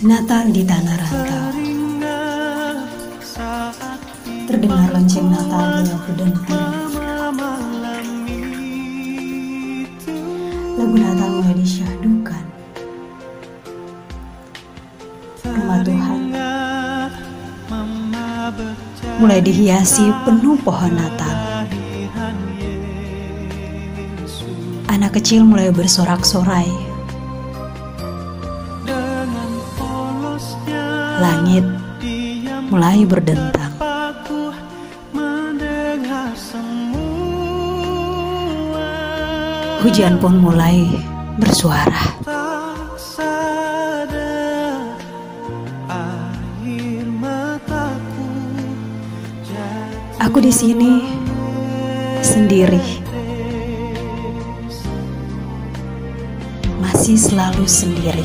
Natal di tanah rantau. Terdengar lonceng Natal yang berdentang Lagu Natal mulai disyahdukan. Rumah Tuhan Mulai dihiasi penuh pohon Natal. Anak kecil mulai bersorak-sorai Langit mulai berdentang. Hujan pun mulai bersuara. Aku di sini sendiri. Masih selalu sendiri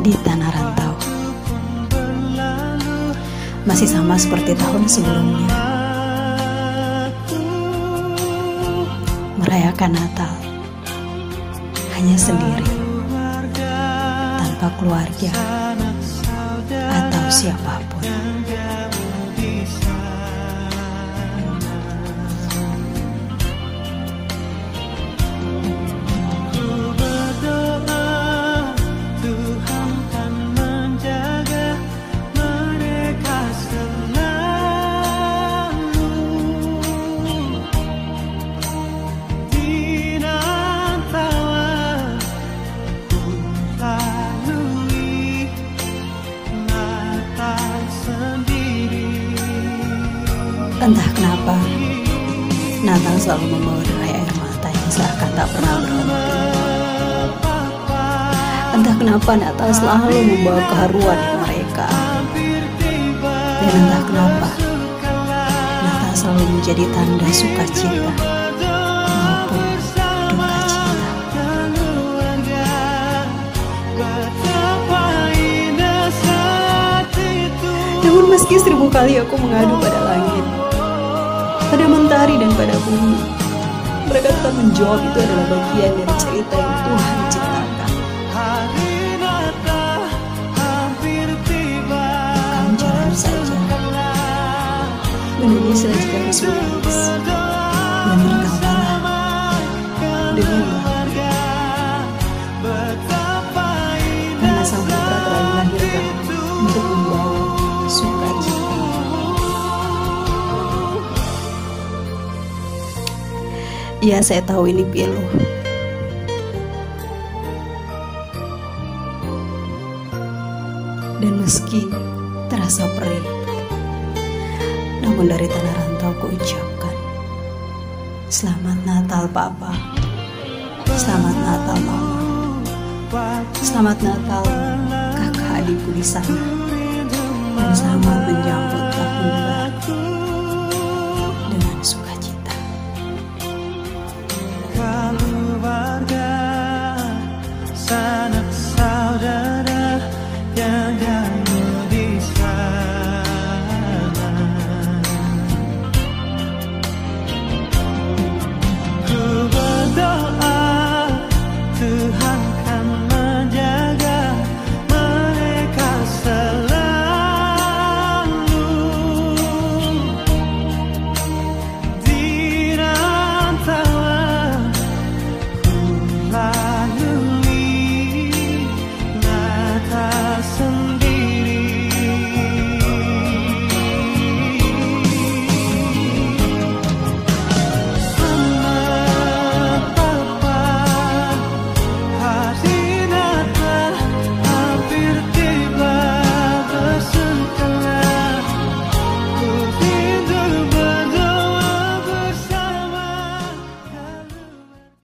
di tanah rantau masih sama seperti tahun sebelumnya. Merayakan Natal hanya sendiri, tanpa keluarga atau siapa pun. Entah kenapa, Natal selalu membawa derai air mata yang seakan tak pernah berhenti. Entah kenapa Natal selalu membawa keharuan di mereka. Dan entah kenapa, Natal selalu menjadi tanda sukacita maupun duka cita. Namun meski seribu kali aku mengadu pada langit, pada mentari dan pada bumi. Mereka tetap menjawab itu adalah bagian dari cerita yang Tuhan ciptakan. Kamu jalan saja, menunggu saja harus menangis, dan bertawalah dengan Iya, saya tahu ini pilu. Dan meski terasa perih, namun dari tanah rantau ku ucapkan, Selamat Natal Papa, Selamat Natal Mama, Selamat Natal kakak adikku di sana, dan selamat menjemput tahun baru.